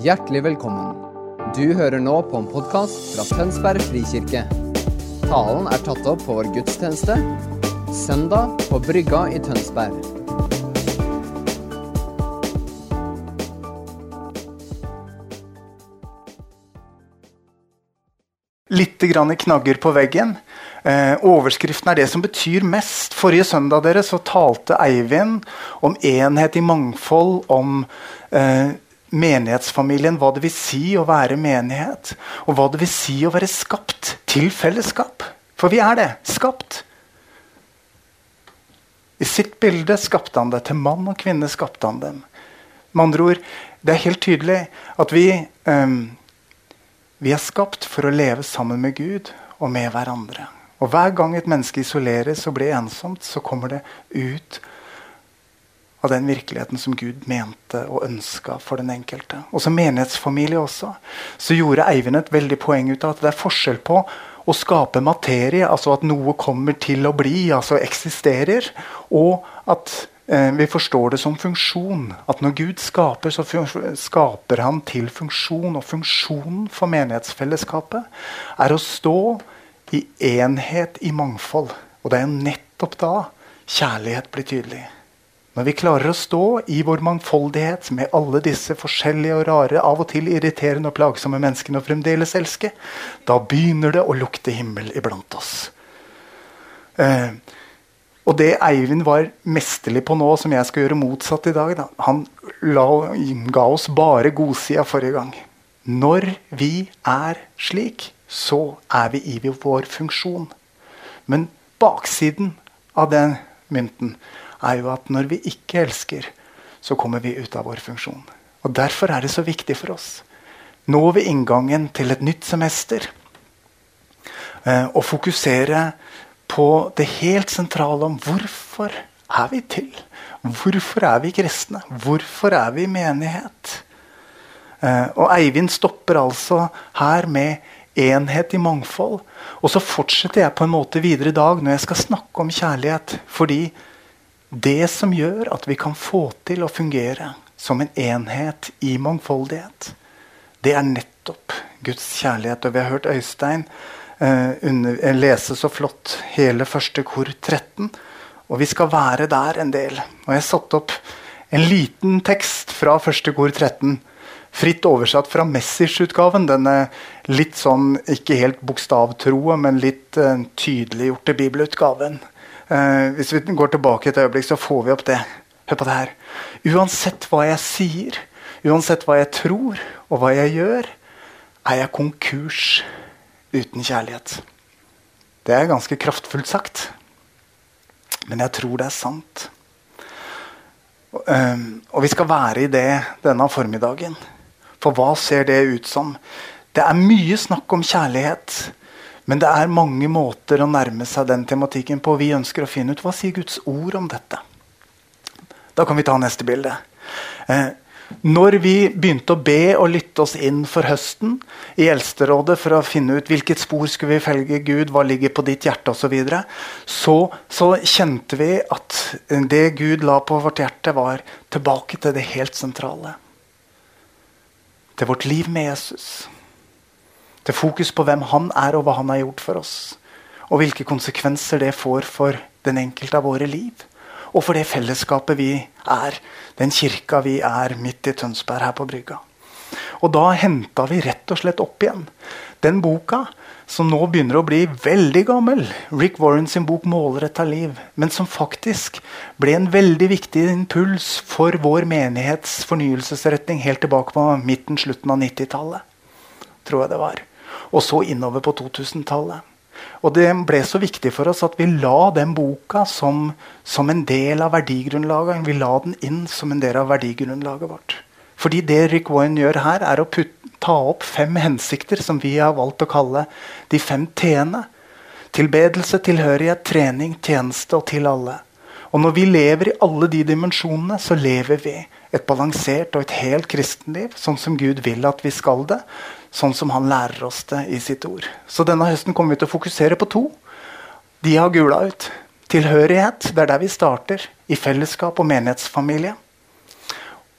Hjertelig velkommen. Du hører nå på en podkast fra Tønsberg frikirke. Talen er tatt opp på vår gudstjeneste søndag på Brygga i Tønsberg. Litt grann i knagger på veggen. Eh, overskriften er det som betyr mest. Forrige søndag dere, så talte Eivind om enhet i mangfold, om eh, menighetsfamilien, hva det vil si å være menighet. Og hva det vil si å være skapt til fellesskap. For vi er det. Skapt. I sitt bilde skapte han det. Til mann og kvinne skapte han dem. Med andre ord, det er helt tydelig at vi, um, vi er skapt for å leve sammen med Gud og med hverandre. Og Hver gang et menneske isoleres og blir ensomt, så kommer det ut av den virkeligheten som Gud mente og ønska for den enkelte. Og som menighetsfamilie også, så gjorde Eivind et veldig poeng ut av at det er forskjell på å skape materie, altså at noe kommer til å bli, altså eksisterer, og at eh, vi forstår det som funksjon. At når Gud skaper, så skaper han til funksjon. Og funksjonen for menighetsfellesskapet er å stå i enhet i mangfold. Og det er nettopp da kjærlighet blir tydelig. Når vi klarer å stå i vår mangfoldighet med alle disse forskjellige og rare, av og til irriterende og plagsomme menneskene og fremdeles elske, da begynner det å lukte himmel iblant oss. Eh, og det Eivind var mesterlig på nå, som jeg skal gjøre motsatt i dag da, Han la, ga oss bare godsida forrige gang. Når vi er slik, så er vi i vår funksjon. Men baksiden av den mynten er jo at når vi ikke elsker, så kommer vi ut av vår funksjon. Og Derfor er det så viktig for oss nå ved inngangen til et nytt semester eh, fokusere på det helt sentrale om hvorfor er vi til? Hvorfor er vi kristne? Hvorfor er vi menighet? Eh, og Eivind stopper altså her med enhet i mangfold. Og så fortsetter jeg på en måte videre i dag når jeg skal snakke om kjærlighet. Fordi det som gjør at vi kan få til å fungere som en enhet i mangfoldighet, det er nettopp Guds kjærlighet. Og vi har hørt Øystein eh, under, eh, lese så flott hele første kor 13. Og vi skal være der en del. Og jeg satte opp en liten tekst fra første kor 13. Fritt oversatt fra Messers-utgaven. Denne litt sånn, ikke helt bokstavtroe, men litt eh, tydeliggjorte bibelutgaven. Uh, hvis vi går tilbake et øyeblikk, så får vi opp det. Hør på det her. Uansett hva jeg sier, uansett hva jeg tror og hva jeg gjør, er jeg konkurs uten kjærlighet. Det er ganske kraftfullt sagt, men jeg tror det er sant. Og vi skal være i det denne formiddagen. For hva ser det ut som? Det er mye snakk om kjærlighet. Men det er mange måter å nærme seg den tematikken på. Vi ønsker å finne ut hva sier Guds ord om dette. Da kan vi ta neste bilde. Eh, når vi begynte å be og lytte oss inn for høsten i Eldsterådet for å finne ut hvilket spor skulle vi følge Gud, hva ligger på ditt hjerte osv., så, videre, så så kjente vi at det Gud la på vårt hjerte, var tilbake til det helt sentrale. Til vårt liv med Jesus. Til fokus på hvem han er, og hva han har gjort for oss. Og hvilke konsekvenser det får for den enkelte av våre liv. Og for det fellesskapet vi er, den kirka vi er midt i Tønsberg her på brygga. Og da henta vi rett og slett opp igjen den boka som nå begynner å bli veldig gammel. Rick Warren sin bok 'Målretta liv'. Men som faktisk ble en veldig viktig impuls for vår menighets fornyelsesretning helt tilbake på midten, slutten av 90-tallet. Tror jeg det var og så innover på 2000-tallet. Og det ble så viktig for oss at vi la den boka som, som, en del av verdigrunnlaget. Vi la den inn som en del av verdigrunnlaget vårt. Fordi det Rick Warren gjør her, er å putte, ta opp fem hensikter som vi har valgt å kalle de fem t-ene. Tilbedelse, tilhørighet, trening, tjeneste og til alle. Og når vi lever i alle de dimensjonene, så lever vi et balansert og et helt kristenliv, sånn som Gud vil at vi skal det sånn som han lærer oss det i sitt ord. Så denne høsten kommer vi til å fokusere på to. De har gula ut. Tilhørighet, det er der vi starter. I fellesskap og menighetsfamilie.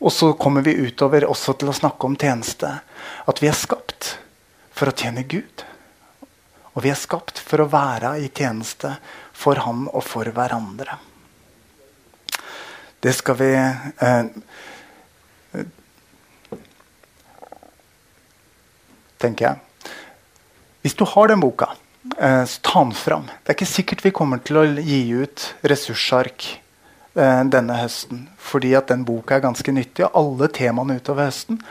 Og så kommer vi utover også til å snakke om tjeneste. At vi er skapt for å tjene Gud. Og vi er skapt for å være i tjeneste for Han og for hverandre. Det skal vi eh, Tenker jeg. Hvis du har den boka, eh, så ta den fram. Det er ikke sikkert vi kommer til å gi ut ressursark eh, denne høsten. Fordi at den boka er ganske nyttig, og alle temaene utover høsten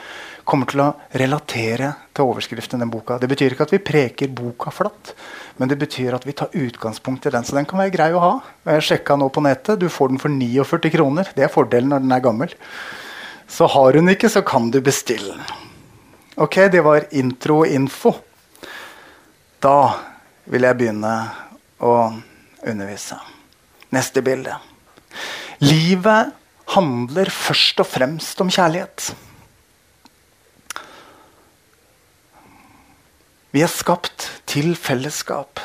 kommer til å relatere til overskriften i den boka. Det betyr ikke at vi preker boka flatt, men det betyr at vi tar utgangspunkt i den. Så den kan være grei å ha. Jeg sjekka nå på nettet. Du får den for 49 kroner. Det er fordelen når den er gammel. Så har hun ikke, så kan du bestille den. Ok, det var intro og info. Da vil jeg begynne å undervise. Neste bilde. Livet handler først og fremst om kjærlighet. Vi er skapt til fellesskap.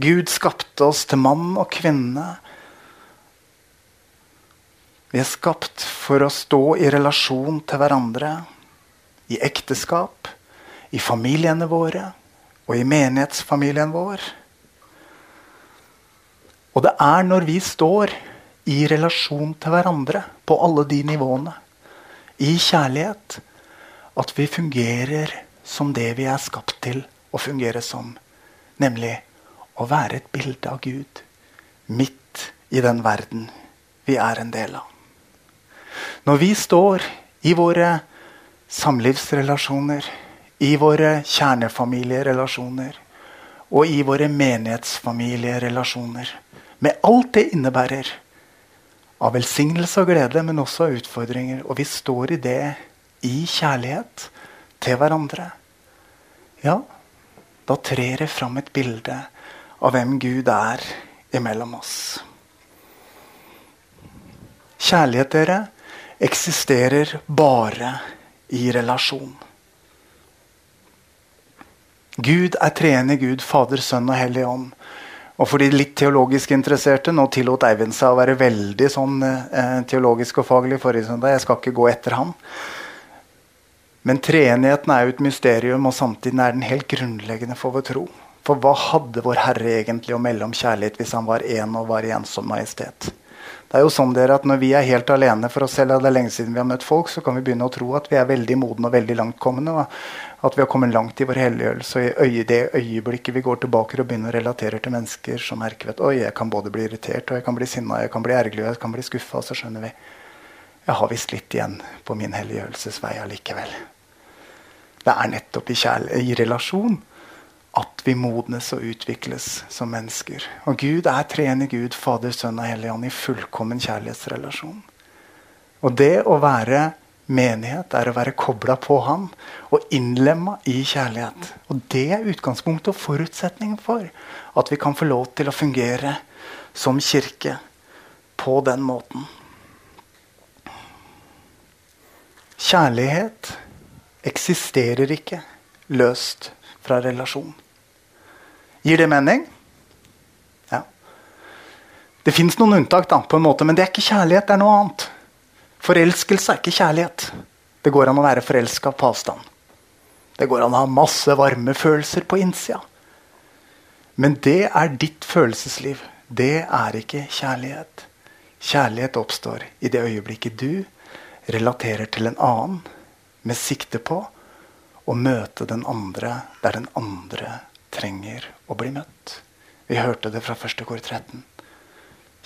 Gud skapte oss til mann og kvinne. Vi er skapt for å stå i relasjon til hverandre. I ekteskap, i familiene våre og i menighetsfamilien vår. Og det er når vi står i relasjon til hverandre på alle de nivåene, i kjærlighet, at vi fungerer som det vi er skapt til å fungere som. Nemlig å være et bilde av Gud midt i den verden vi er en del av. Når vi står i våre samlivsrelasjoner, i våre kjernefamilierelasjoner og i våre menighetsfamilierelasjoner, med alt det innebærer av velsignelse og glede, men også av utfordringer, og vi står i det i kjærlighet til hverandre, ja, da trer det fram et bilde av hvem Gud er imellom oss. Kjærlighet, dere, eksisterer bare i relasjon. Gud er treende Gud, Fader, Sønn og Hellig Ånd. Og for de litt teologisk interesserte, nå tillot Eivind seg å være veldig sånn eh, teologisk og faglig forrige søndag. Jeg skal ikke gå etter han. Men treenigheten er jo et mysterium, og samtidig er den helt grunnleggende for vår tro. For hva hadde vår Herre egentlig å melde om kjærlighet hvis han var én og var i ensom majestet? Det er jo sånn dere at Når vi er helt alene for oss selv, og det er lenge siden vi har møtt folk, så kan vi begynne å tro at vi er veldig modne og veldig langtkommende. Og at vi har kommet langt i vår helliggjørelse. Og i det øyeblikket vi går tilbake og begynner å relatere til mennesker som merker at oi, jeg kan både bli irritert, og jeg kan bli sinna, jeg kan bli ergerlig, og jeg kan bli skuffa, så skjønner vi jeg har visst litt igjen på min helliggjørelsesvei allikevel. Det er nettopp i, i relasjon at vi modnes og utvikles som mennesker. Og Gud er treende Gud, Fader, Sønn og Hellig Ånd i fullkommen kjærlighetsrelasjon. Og det å være menighet er å være kobla på Han og innlemma i kjærlighet. Og det er utgangspunktet og forutsetningen for at vi kan få lov til å fungere som kirke på den måten. Kjærlighet eksisterer ikke løst fra relasjon. Gir det mening? Ja. Det fins noen unntak, da, på en måte, men det er ikke kjærlighet. Det er noe annet. Forelskelse er ikke kjærlighet. Det går an å være forelska på avstand. Det går an å ha masse varme følelser på innsida. Men det er ditt følelsesliv. Det er ikke kjærlighet. Kjærlighet oppstår i det øyeblikket du relaterer til en annen med sikte på å møte den andre der den andre trenger å bli møtt. Vi hørte det fra første kor 13.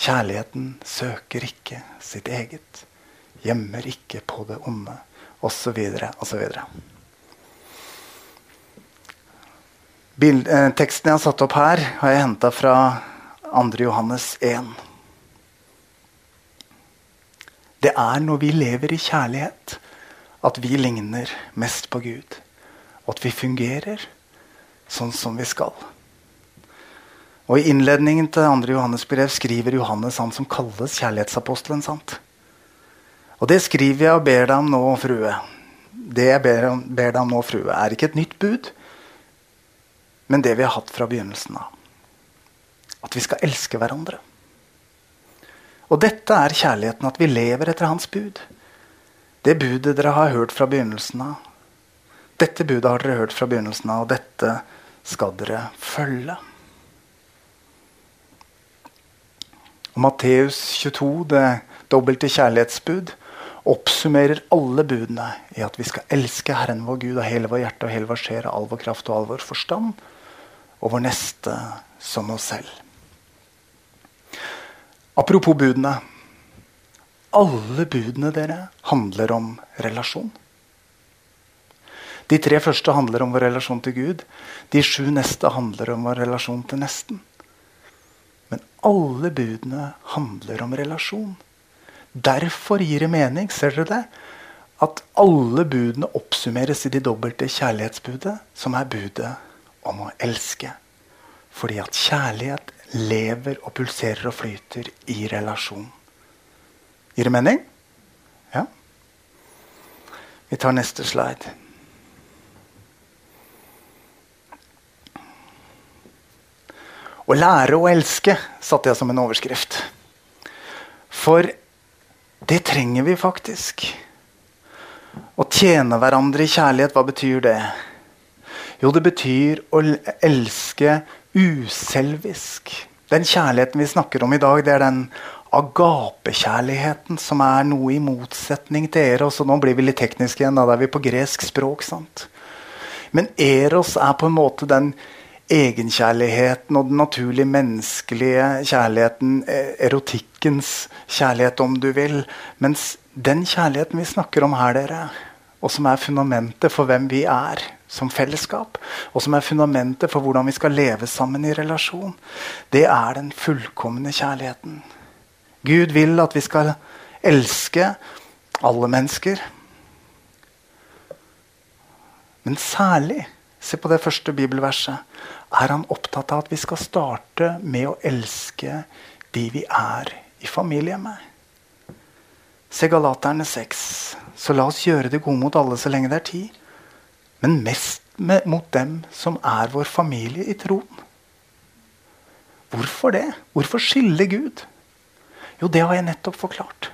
Kjærligheten søker ikke sitt eget, gjemmer ikke på det onde, osv., osv. Eh, teksten jeg har satt opp her, har jeg henta fra 2. Johannes 1. Det er når vi lever i kjærlighet, at vi ligner mest på Gud. Og at vi fungerer sånn som vi skal. Og I innledningen til 2. Johannes brev skriver Johannes han som kalles kjærlighetsapostelen. sant? Og det skriver jeg og ber deg om nå, frue. Det jeg ber, ber deg om nå, frue, er ikke et nytt bud, men det vi har hatt fra begynnelsen av. At vi skal elske hverandre. Og dette er kjærligheten, at vi lever etter hans bud. Det budet dere har hørt fra begynnelsen av. Dette budet har dere hørt fra begynnelsen av, og dette skal dere følge. Og Matteus 22, det dobbelte kjærlighetsbud, oppsummerer alle budene i at vi skal elske Herren vår Gud av hele vår hjerte og hele vår sjel, all vår kraft og all vår forstand, og vår neste som oss selv. Apropos budene. Alle budene dere handler om relasjon. De tre første handler om vår relasjon til Gud. De sju neste handler om vår relasjon til nesten. Men alle budene handler om relasjon. Derfor gir det mening, ser dere det, at alle budene oppsummeres i de dobbelte kjærlighetsbudet, som er budet om å elske. Fordi at kjærlighet lever og pulserer og flyter i relasjon. Gir det mening? Ja. Vi tar neste slide. Å lære å elske satte jeg som en overskrift. For det trenger vi faktisk. Å tjene hverandre i kjærlighet, hva betyr det? Jo, det betyr å elske uselvisk. Den kjærligheten vi snakker om i dag, det er den agapekjærligheten som er noe i motsetning til eros. Og nå blir vi litt tekniske igjen, da er vi på gresk språk. sant? Men eros er på en måte den egenkjærligheten og den naturlige menneskelige kjærligheten, eh, erotikkens kjærlighet, om du vil. Mens den kjærligheten vi snakker om her, dere, og som er fundamentet for hvem vi er som fellesskap, og som er fundamentet for hvordan vi skal leve sammen i relasjon, det er den fullkomne kjærligheten. Gud vil at vi skal elske alle mennesker. Men særlig Se på det første bibelverset. Er han opptatt av at vi skal starte med å elske de vi er i familie med? Se Galaterne 6. Så la oss gjøre det gode mot alle så lenge det er tid. Men mest med, mot dem som er vår familie i troen. Hvorfor det? Hvorfor skille Gud? Jo, det har jeg nettopp forklart.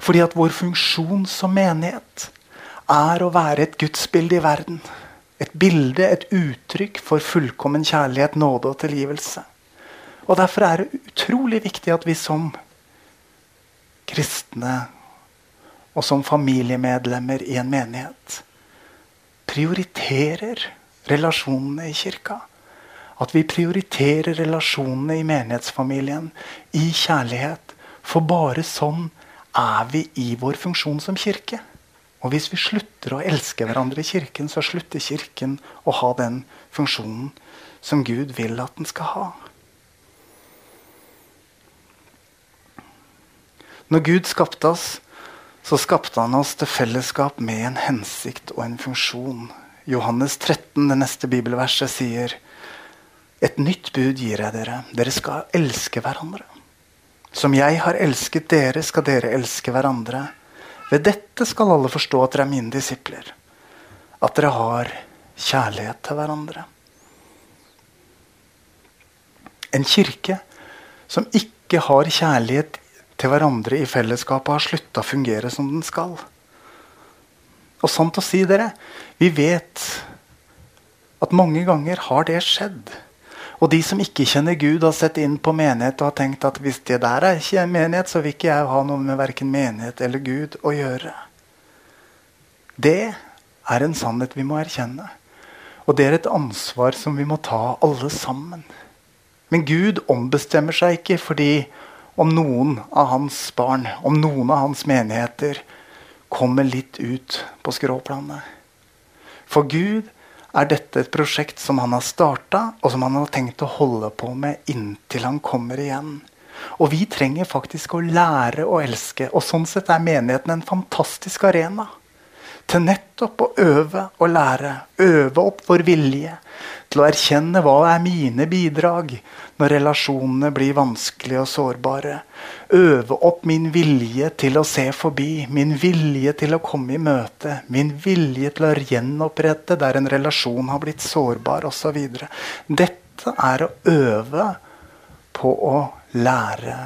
Fordi at vår funksjon som menighet er å være et gudsbilde i verden. Et bilde, et uttrykk for fullkommen kjærlighet, nåde og tilgivelse. Og Derfor er det utrolig viktig at vi som kristne og som familiemedlemmer i en menighet prioriterer relasjonene i kirka. At vi prioriterer relasjonene i menighetsfamilien i kjærlighet. For bare sånn er vi i vår funksjon som kirke. Og hvis vi slutter å elske hverandre i Kirken, så slutter Kirken å ha den funksjonen som Gud vil at den skal ha. Når Gud skapte oss, så skapte han oss til fellesskap med en hensikt og en funksjon. Johannes 13, det neste bibelverset, sier et nytt bud gir jeg dere. Dere skal elske hverandre. Som jeg har elsket dere, skal dere elske hverandre. Ved dette skal alle forstå at dere er mine disipler. At dere har kjærlighet til hverandre. En kirke som ikke har kjærlighet til hverandre i fellesskapet, har slutta å fungere som den skal. Og sant å si, dere, vi vet at mange ganger har det skjedd. Og de som ikke kjenner Gud, har sett inn på menighet og har tenkt at hvis det der er ikke en menighet, så vil ikke jeg ha noe med verken menighet eller Gud å gjøre. Det er en sannhet vi må erkjenne. Og det er et ansvar som vi må ta alle sammen. Men Gud ombestemmer seg ikke fordi om noen av hans barn, om noen av hans menigheter, kommer litt ut på skråplanet. For Gud er dette et prosjekt som han har starta, og som han har tenkt å holde på med inntil han kommer igjen. Og vi trenger faktisk å lære å elske. Og sånn sett er menigheten en fantastisk arena til nettopp å øve og lære. Øve opp vår vilje til å erkjenne hva er mine bidrag når relasjonene blir vanskelige og sårbare. Øve opp min vilje til å se forbi, min vilje til å komme i møte. Min vilje til å gjenopprette der en relasjon har blitt sårbar osv. Dette er å øve på å lære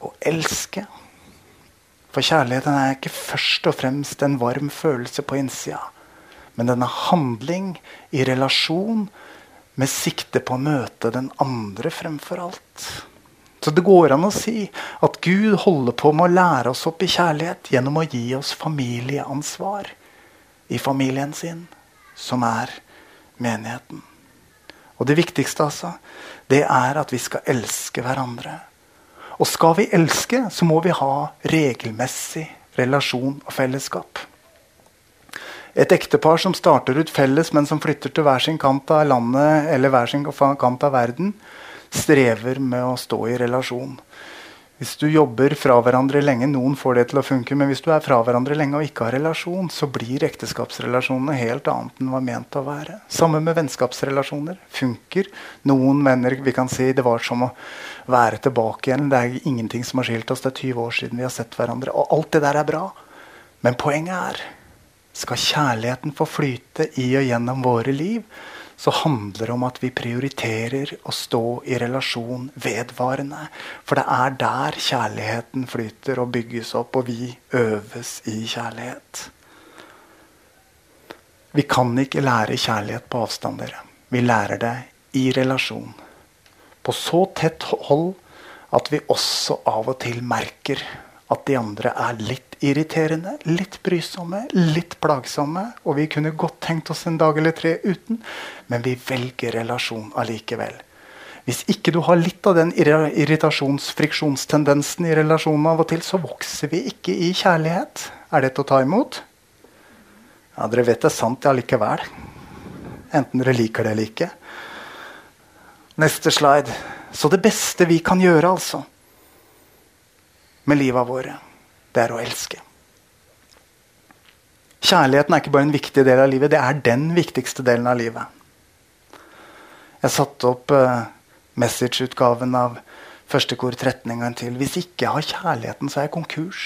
å elske. For kjærligheten er ikke først og fremst en varm følelse på innsida. Men den er handling i relasjon med sikte på å møte den andre fremfor alt. Så det går an å si at Gud holder på med å lære oss opp i kjærlighet gjennom å gi oss familieansvar i familien sin, som er menigheten. Og det viktigste, altså, det er at vi skal elske hverandre. Og skal vi elske, så må vi ha regelmessig relasjon og fellesskap. Et ektepar som starter ut felles, men som flytter til hver sin kant av landet eller hver sin kant av verden, strever med å stå i relasjon. Hvis du jobber fra hverandre lenge, noen får det til å funke, men hvis du er fra hverandre lenge og ikke har relasjon, så blir ekteskapsrelasjonene helt annet enn var ment å være. Samme med vennskapsrelasjoner. Funker. Noen venner vi kan si det var som å være tilbake igjen. Det er ingenting som har skilt oss. Det er 20 år siden vi har sett hverandre. Og alt det der er bra. Men poenget er skal kjærligheten få flyte i og gjennom våre liv, så handler det om at vi prioriterer å stå i relasjon vedvarende. For det er der kjærligheten flyter og bygges opp, og vi øves i kjærlighet. Vi kan ikke lære kjærlighet på avstand. dere. Vi lærer det i relasjon. På så tett hold at vi også av og til merker at de andre er litt irriterende, litt brysomme, litt plagsomme. Og vi kunne godt tenkt oss en dag eller tre uten, men vi velger relasjon allikevel. Hvis ikke du har litt av den irritasjons-friksjonstendensen i relasjonen av og til, så vokser vi ikke i kjærlighet. Er dette å ta imot? Ja, Dere vet det er sant allikevel. Enten dere liker det eller ikke. Neste slide. Så det beste vi kan gjøre, altså, med livet våre, det er å elske. Kjærligheten er ikke bare en viktig del av livet, det er den viktigste delen av livet. Jeg satte opp uh, message-utgaven av første kor 13 en gang til. Hvis ikke jeg har kjærligheten, så er jeg konkurs.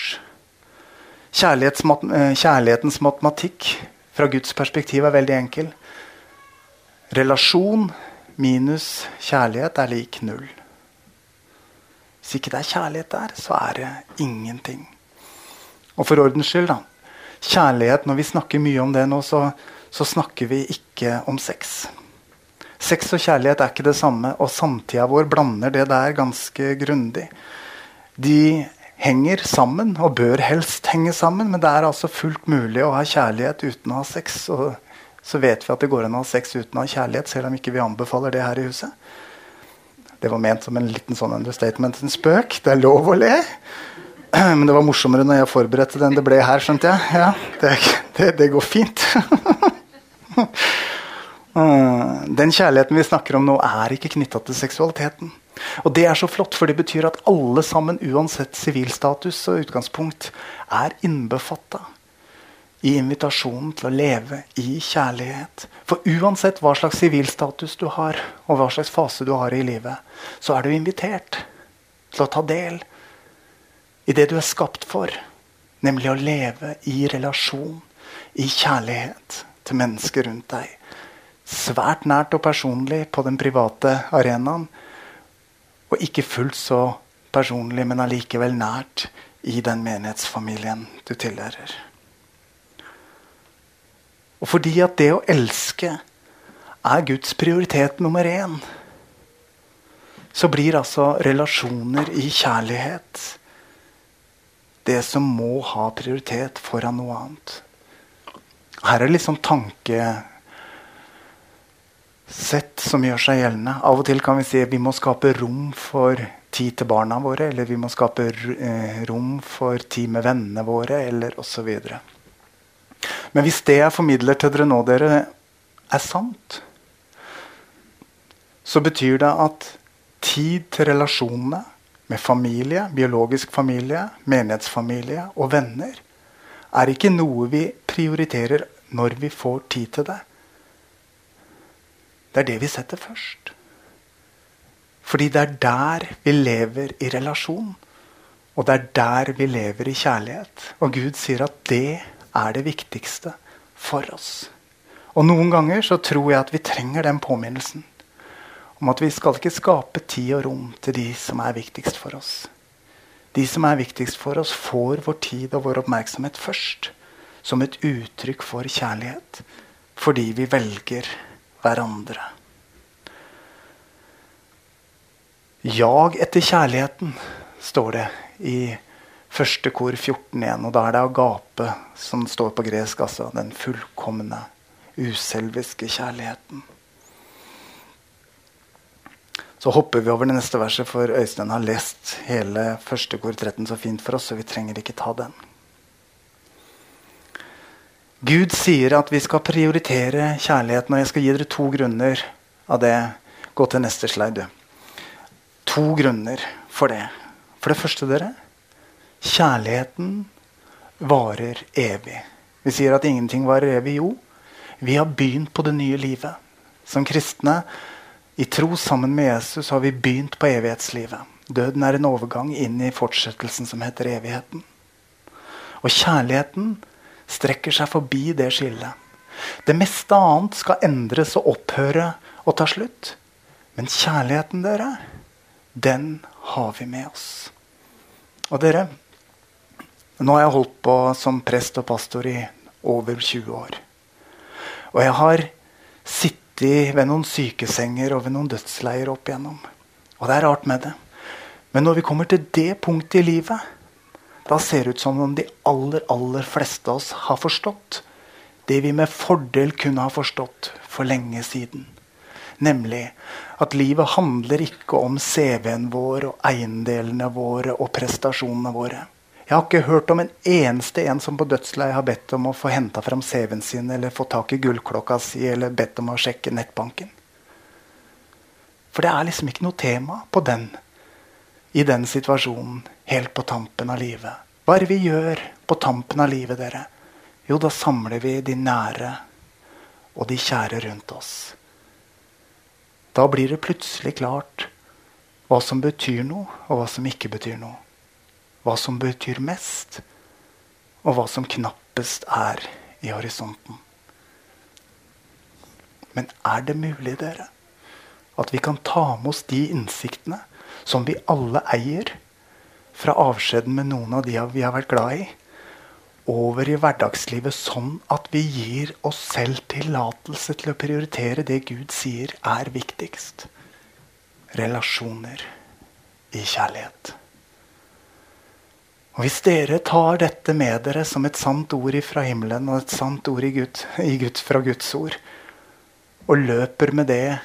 Mat uh, kjærlighetens matematikk fra Guds perspektiv er veldig enkel. Relasjon minus kjærlighet er lik null. Hvis ikke det er kjærlighet der, så er det ingenting. Og for ordens skyld, da. Kjærlighet, når vi snakker mye om det nå, så, så snakker vi ikke om sex. Sex og kjærlighet er ikke det samme, og samtida vår blander det der ganske grundig. De henger sammen, og bør helst henge sammen, men det er altså fullt mulig å ha kjærlighet uten å ha sex. Og så vet vi at det går an å ha sex uten å ha kjærlighet, selv om ikke vi anbefaler det her i huset. Det var ment som en liten sånn understatement, en spøk. Det er lov å le. Men det var morsommere når jeg forberedte den det ble her, skjønte jeg. Ja, det, det, det går fint. Den kjærligheten vi snakker om nå, er ikke knytta til seksualiteten. Og det er så flott, for det betyr at alle sammen, uansett sivilstatus og utgangspunkt, er innbefatta i invitasjonen til å leve i kjærlighet. For uansett hva slags sivilstatus du har, og hva slags fase du har i livet, så er du invitert til å ta del i det du er skapt for. Nemlig å leve i relasjon, i kjærlighet til mennesker rundt deg. Svært nært og personlig på den private arenaen. Og ikke fullt så personlig, men allikevel nært i den menighetsfamilien du tilhører. Og fordi at det å elske er Guds prioritet nummer én, så blir altså relasjoner i kjærlighet det som må ha prioritet foran noe annet. Her er det litt sånn tankesett som gjør seg gjeldende. Av og til kan vi si at vi må skape rom for tid til barna våre, eller vi må skape eh, rom for tid med vennene våre, eller osv. Men hvis det jeg formidler til dere nå, dere, er sant, så betyr det at tid til relasjonene med familie, biologisk familie, menighetsfamilie og venner er ikke noe vi prioriterer når vi får tid til det. Det er det vi setter først. Fordi det er der vi lever i relasjon. Og det er der vi lever i kjærlighet. Og Gud sier at det er det viktigste for oss. Og noen ganger så tror jeg at vi trenger den påminnelsen om at vi skal ikke skape tid og rom til de som er viktigst for oss. de som er viktigst for oss, får vår tid og vår oppmerksomhet først. Som et uttrykk for kjærlighet. Fordi vi velger hverandre. Jag etter kjærligheten, står det i første kor 14.1. Og da er det agape som står på gresk. altså Den fullkomne, uselviske kjærligheten. Så hopper vi over det neste verset, for Øystein har lest hele første kor 13 så fint for oss, så vi trenger ikke ta den. Gud sier at vi skal prioritere kjærligheten, og jeg skal gi dere to grunner av det. Gå til neste slide, du. To grunner for det. For det første, dere Kjærligheten varer evig. Vi sier at ingenting varer evig. Jo, vi har begynt på det nye livet. Som kristne i tro sammen med Jesus har vi begynt på evighetslivet. Døden er en overgang inn i fortsettelsen som heter evigheten. Og kjærligheten strekker seg forbi det skillet. Det meste annet skal endres og opphøre og ta slutt. Men kjærligheten, dere, den har vi med oss. Og dere, nå har jeg holdt på som prest og pastor i over 20 år. Og jeg har sittet ved noen sykesenger og ved noen dødsleier opp igjennom. Og det er rart med det. Men når vi kommer til det punktet i livet, da ser det ut som om de aller, aller fleste av oss har forstått det vi med fordel kunne ha forstått for lenge siden. Nemlig at livet handler ikke om CV-en vår og eiendelene våre og prestasjonene våre. Jeg har ikke hørt om en eneste en som på dødsleiet har bedt om å få henta fram CV-en sin eller få tak i gullklokka si eller bedt om å sjekke nettbanken. For det er liksom ikke noe tema på den i den situasjonen helt på tampen av livet. Hva er det vi gjør på tampen av livet, dere? Jo, da samler vi de nære og de kjære rundt oss. Da blir det plutselig klart hva som betyr noe, og hva som ikke betyr noe hva som betyr mest, og hva som knappest er i horisonten. Men er det mulig, dere, at vi kan ta med oss de innsiktene som vi alle eier, fra avskjeden med noen av de vi har vært glad i, over i hverdagslivet sånn at vi gir oss selv tillatelse til å prioritere det Gud sier er viktigst. Relasjoner i kjærlighet. Og Hvis dere tar dette med dere som et sant ord fra himmelen og et sant ord i Gud, i Gud, fra Guds ord, og løper med det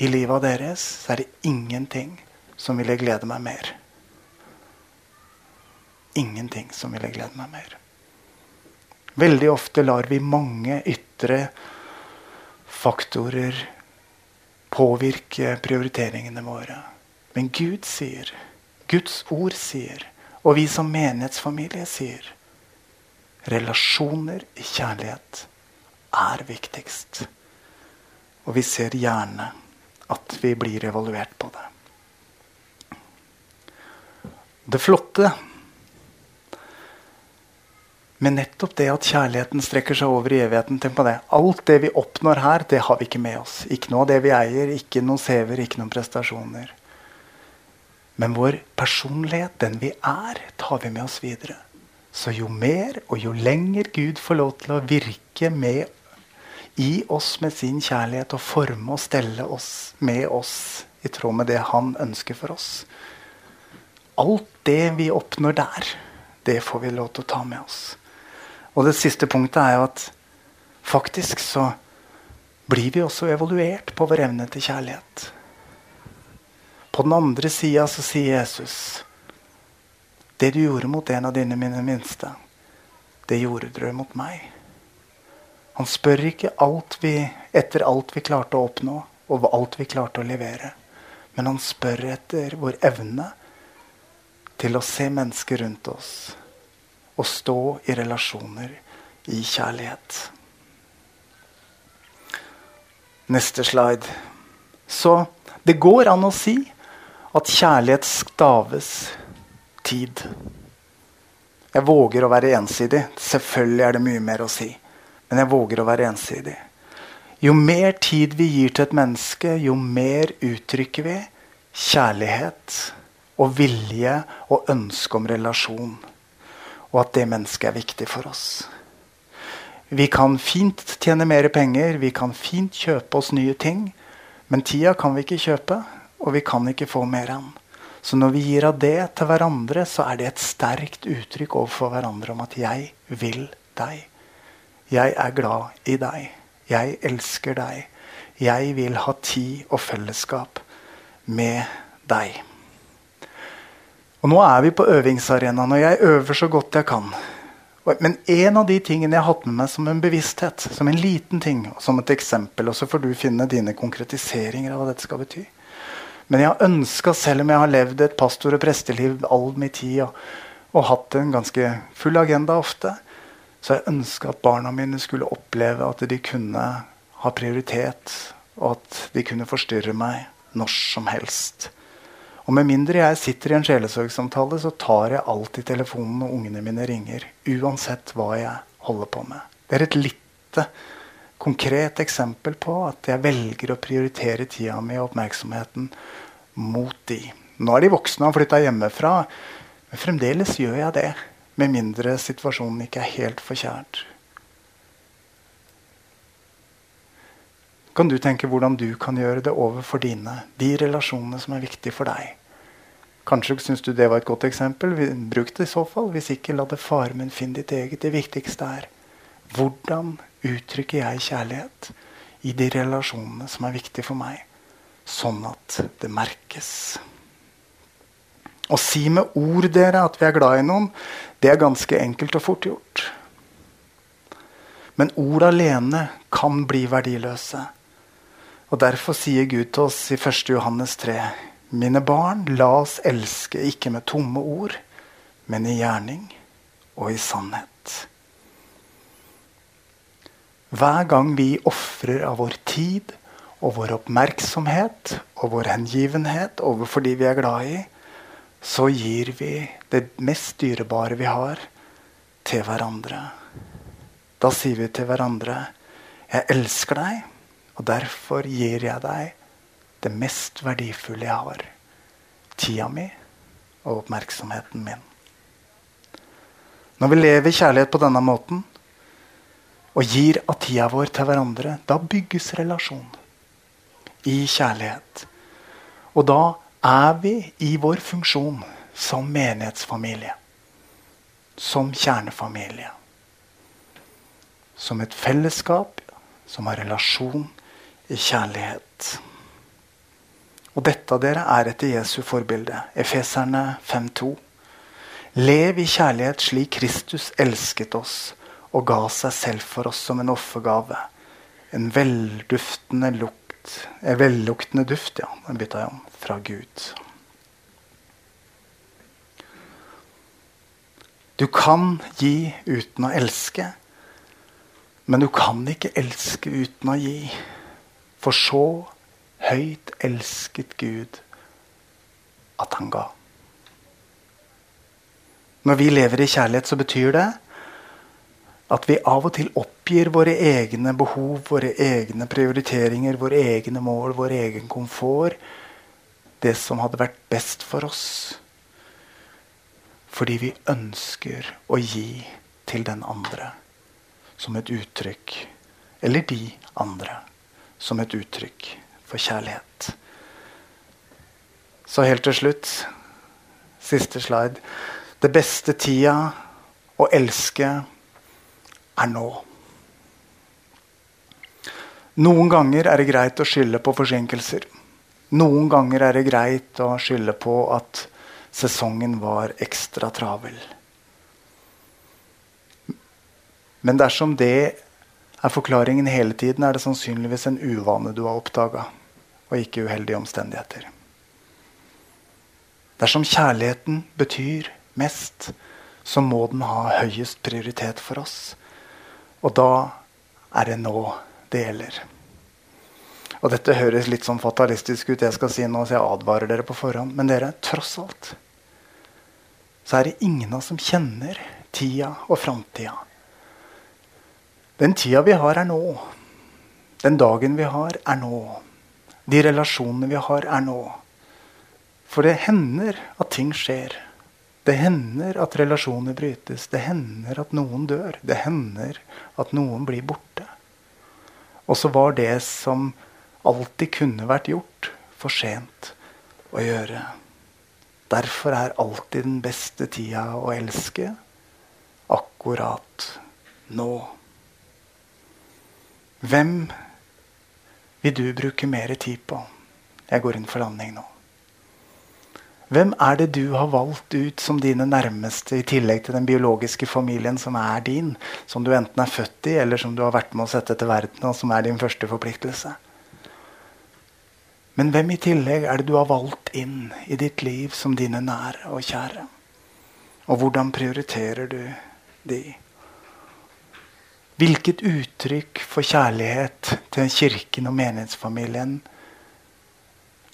i livet deres, så er det ingenting som ville glede meg mer. Ingenting som ville glede meg mer. Veldig ofte lar vi mange ytre faktorer påvirke prioriteringene våre. Men Gud sier, Guds ord sier, og vi som menighetsfamilie sier relasjoner i kjærlighet er viktigst. Og vi ser gjerne at vi blir evaluert på det. Det flotte med nettopp det at kjærligheten strekker seg over i evigheten. Tenk på det. Alt det vi oppnår her, det har vi ikke med oss. Ikke noe av det vi eier, ikke noen CV-er, ikke noen prestasjoner. Men vår personlighet, den vi er, tar vi med oss videre. Så jo mer og jo lenger Gud får lov til å virke med, i oss med sin kjærlighet og forme og stelle oss med oss i tråd med det han ønsker for oss Alt det vi oppnår der, det får vi lov til å ta med oss. Og det siste punktet er jo at faktisk så blir vi også evaluert på vår evne til kjærlighet. På den andre sida så sier Jesus Det du gjorde mot en av dine mine minste, det gjorde dere mot meg. Han spør ikke alt vi, etter alt vi klarte å oppnå, og alt vi klarte å levere. Men han spør etter vår evne til å se mennesker rundt oss og stå i relasjoner i kjærlighet. Neste slide. Så det går an å si at kjærlighet staves tid. Jeg våger å være ensidig. Selvfølgelig er det mye mer å si. Men jeg våger å være ensidig. Jo mer tid vi gir til et menneske, jo mer uttrykker vi kjærlighet og vilje og ønske om relasjon. Og at det mennesket er viktig for oss. Vi kan fint tjene mer penger, vi kan fint kjøpe oss nye ting. Men tida kan vi ikke kjøpe, og vi kan ikke få mer den. Så når vi gir av det til hverandre, så er det et sterkt uttrykk overfor hverandre om at 'jeg vil deg'. Jeg er glad i deg. Jeg elsker deg. Jeg vil ha tid og fellesskap med deg. Og nå er vi på øvingsarenaen, og jeg øver så godt jeg kan. Men en av de tingene jeg har hatt med meg som en bevissthet, som en liten ting, som et eksempel, og så får du finne dine konkretiseringer av hva dette skal bety. Men jeg har ønska, selv om jeg har levd et pastor- og presteliv all min tid og, og, hatt en ganske full agenda ofte, så har jeg ønska at barna mine skulle oppleve at de kunne ha prioritet, og at de kunne forstyrre meg når som helst. Og med mindre jeg sitter i en sjelesorgsamtale, så tar jeg alltid telefonen når ungene mine ringer. Uansett hva jeg holder på med. Det er et lite, konkret eksempel på at jeg velger å prioritere tida mi og oppmerksomheten mot de. Nå er de voksne og har flytta hjemmefra, men fremdeles gjør jeg det. Med mindre situasjonen ikke er helt forkjært. Kan du tenke hvordan du kan gjøre det overfor dine, de relasjonene som er viktige for deg? Kanskje syns du det var et godt eksempel. Bruk det i så fall. Hvis ikke, la det fare, men finn ditt eget. Det viktigste er hvordan uttrykker jeg kjærlighet i de relasjonene som er viktige for meg, sånn at det merkes. Å si med ord dere at vi er glad i noen, det er ganske enkelt og fort gjort. Men ord alene kan bli verdiløse. Og Derfor sier Gud til oss i 1. Johannes 3.: mine barn, la oss elske ikke med tomme ord, men i gjerning og i sannhet. Hver gang vi ofrer av vår tid og vår oppmerksomhet og vår hengivenhet overfor de vi er glad i, så gir vi det mest dyrebare vi har, til hverandre. Da sier vi til hverandre 'Jeg elsker deg, og derfor gir jeg deg det mest verdifulle jeg har. Tida mi og oppmerksomheten min. Når vi lever kjærlighet på denne måten og gir av tida vår til hverandre, da bygges relasjon i kjærlighet. Og da er vi i vår funksjon som menighetsfamilie. Som kjernefamilie. Som et fellesskap som har relasjon i kjærlighet. Og dette dere er etter Jesu forbilde. Efeserne 5,2. Lev i kjærlighet slik Kristus elsket oss og ga seg selv for oss som en offergave. En velduftende lukt En velluktende duft, ja, den bytta jeg om. Fra Gud. Du kan gi uten å elske, men du kan ikke elske uten å gi. For så høyt elsket Gud at han ga. Når vi lever i kjærlighet, så betyr det at vi av og til oppgir våre egne behov, våre egne prioriteringer, våre egne mål, vår egen komfort. Det som hadde vært best for oss. Fordi vi ønsker å gi til den andre som et uttrykk. Eller de andre som et uttrykk for kjærlighet. Så helt til slutt, siste slide. Det beste tida å elske er nå. Noen ganger er det greit å skylde på forsinkelser. Noen ganger er det greit å skylde på at sesongen var ekstra travel. Men dersom det er forklaringen hele tiden, er det sannsynligvis en uvane du har oppdaga og ikke uheldige omstendigheter. Dersom kjærligheten betyr mest, så må den ha høyest prioritet for oss. Og da er det nå det gjelder. Og dette høres litt sånn fatalistisk ut, jeg skal si nå, så jeg advarer dere på forhånd. Men dere, tross alt så er det ingen av oss som kjenner tida og framtida. Den tida vi har, er nå. Den dagen vi har, er nå. De relasjonene vi har, er nå. For det hender at ting skjer. Det hender at relasjoner brytes. Det hender at noen dør. Det hender at noen blir borte. Og så var det som alltid kunne vært gjort, for sent å gjøre. Derfor er alltid den beste tida å elske akkurat nå. Hvem vil du bruke mer tid på? Jeg går inn for landing nå. Hvem er det du har valgt ut som dine nærmeste, i tillegg til den biologiske familien som er din? Som du enten er født i, eller som du har vært med å sette til verden, og som er din første forpliktelse? Men hvem i tillegg er det du har valgt inn i ditt liv som dine nære og kjære? Og hvordan prioriterer du de? Hvilket uttrykk for kjærlighet til kirken og menighetsfamilien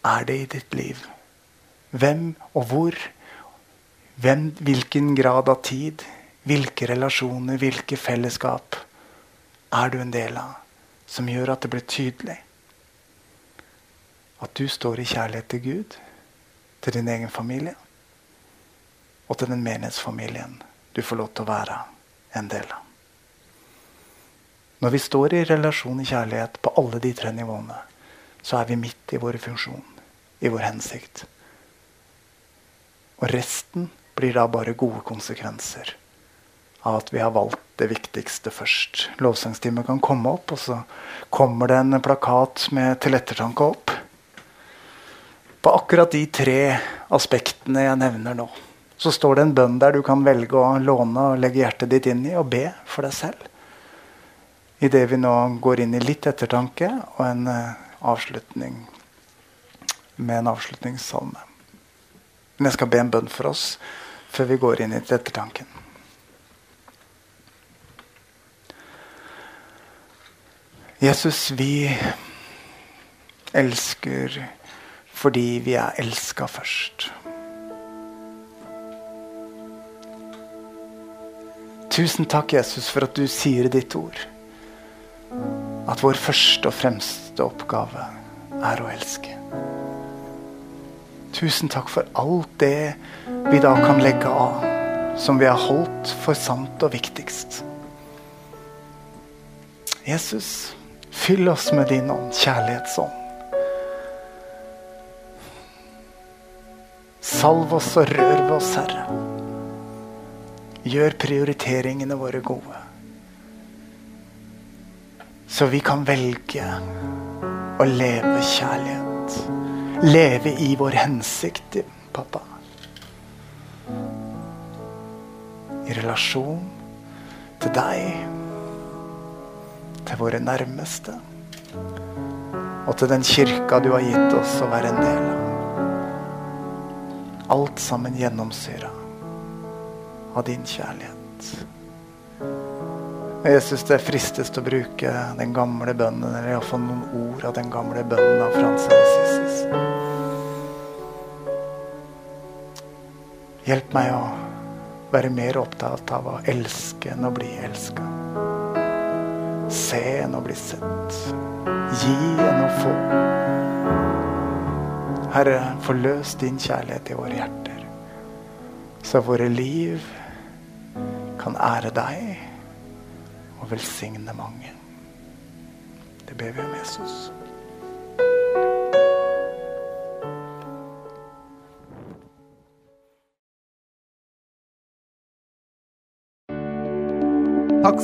er det i ditt liv? Hvem og hvor? Hvem, hvilken grad av tid? Hvilke relasjoner, hvilke fellesskap er du en del av? Som gjør at det blir tydelig at du står i kjærlighet til Gud, til din egen familie og til den menighetsfamilien du får lov til å være en del av. Når vi står i relasjon i kjærlighet på alle de tre nivåene, så er vi midt i vår funksjon, i vår hensikt. Og resten blir da bare gode konsekvenser av at vi har valgt det viktigste først. Lovsangstimen kan komme opp, og så kommer det en plakat med 'til ettertanke' opp. På akkurat de tre aspektene jeg nevner nå, så står det en bønn der du kan velge å låne og legge hjertet ditt inn i og be for deg selv. Idet vi nå går inn i litt ettertanke og en uh, avslutning med en avslutningssalme. Men jeg skal be en bønn for oss før vi går inn i ettertanken. Jesus, vi elsker fordi vi er elska først. Tusen takk, Jesus, for at du sier ditt ord at vår første og fremste oppgave er å elske. Tusen takk for alt det vi da kan legge av, som vi har holdt for sant og viktigst. Jesus, fyll oss med din ånd, kjærlighetsånd. Salv oss og rør ved oss, Herre. Gjør prioriteringene våre gode. Så vi kan velge å leve kjærlighet leve i vår hensikt, pappa. I relasjon til deg, til våre nærmeste og til den kirka du har gitt oss å være en del av. Alt sammen gjennomsyra av din kjærlighet. Jesus, det fristes å bruke den gamle bønnen, eller iallfall noen ord av den gamle bønnen av Frans Assisi. Hjelp meg å være mer opptatt av å elske enn å bli elska. Se enn å bli sett. Gi enn å få. Herre, forløs din kjærlighet i våre hjerter, så våre liv kan ære deg og velsigne mange. Det ber vi om Jesus.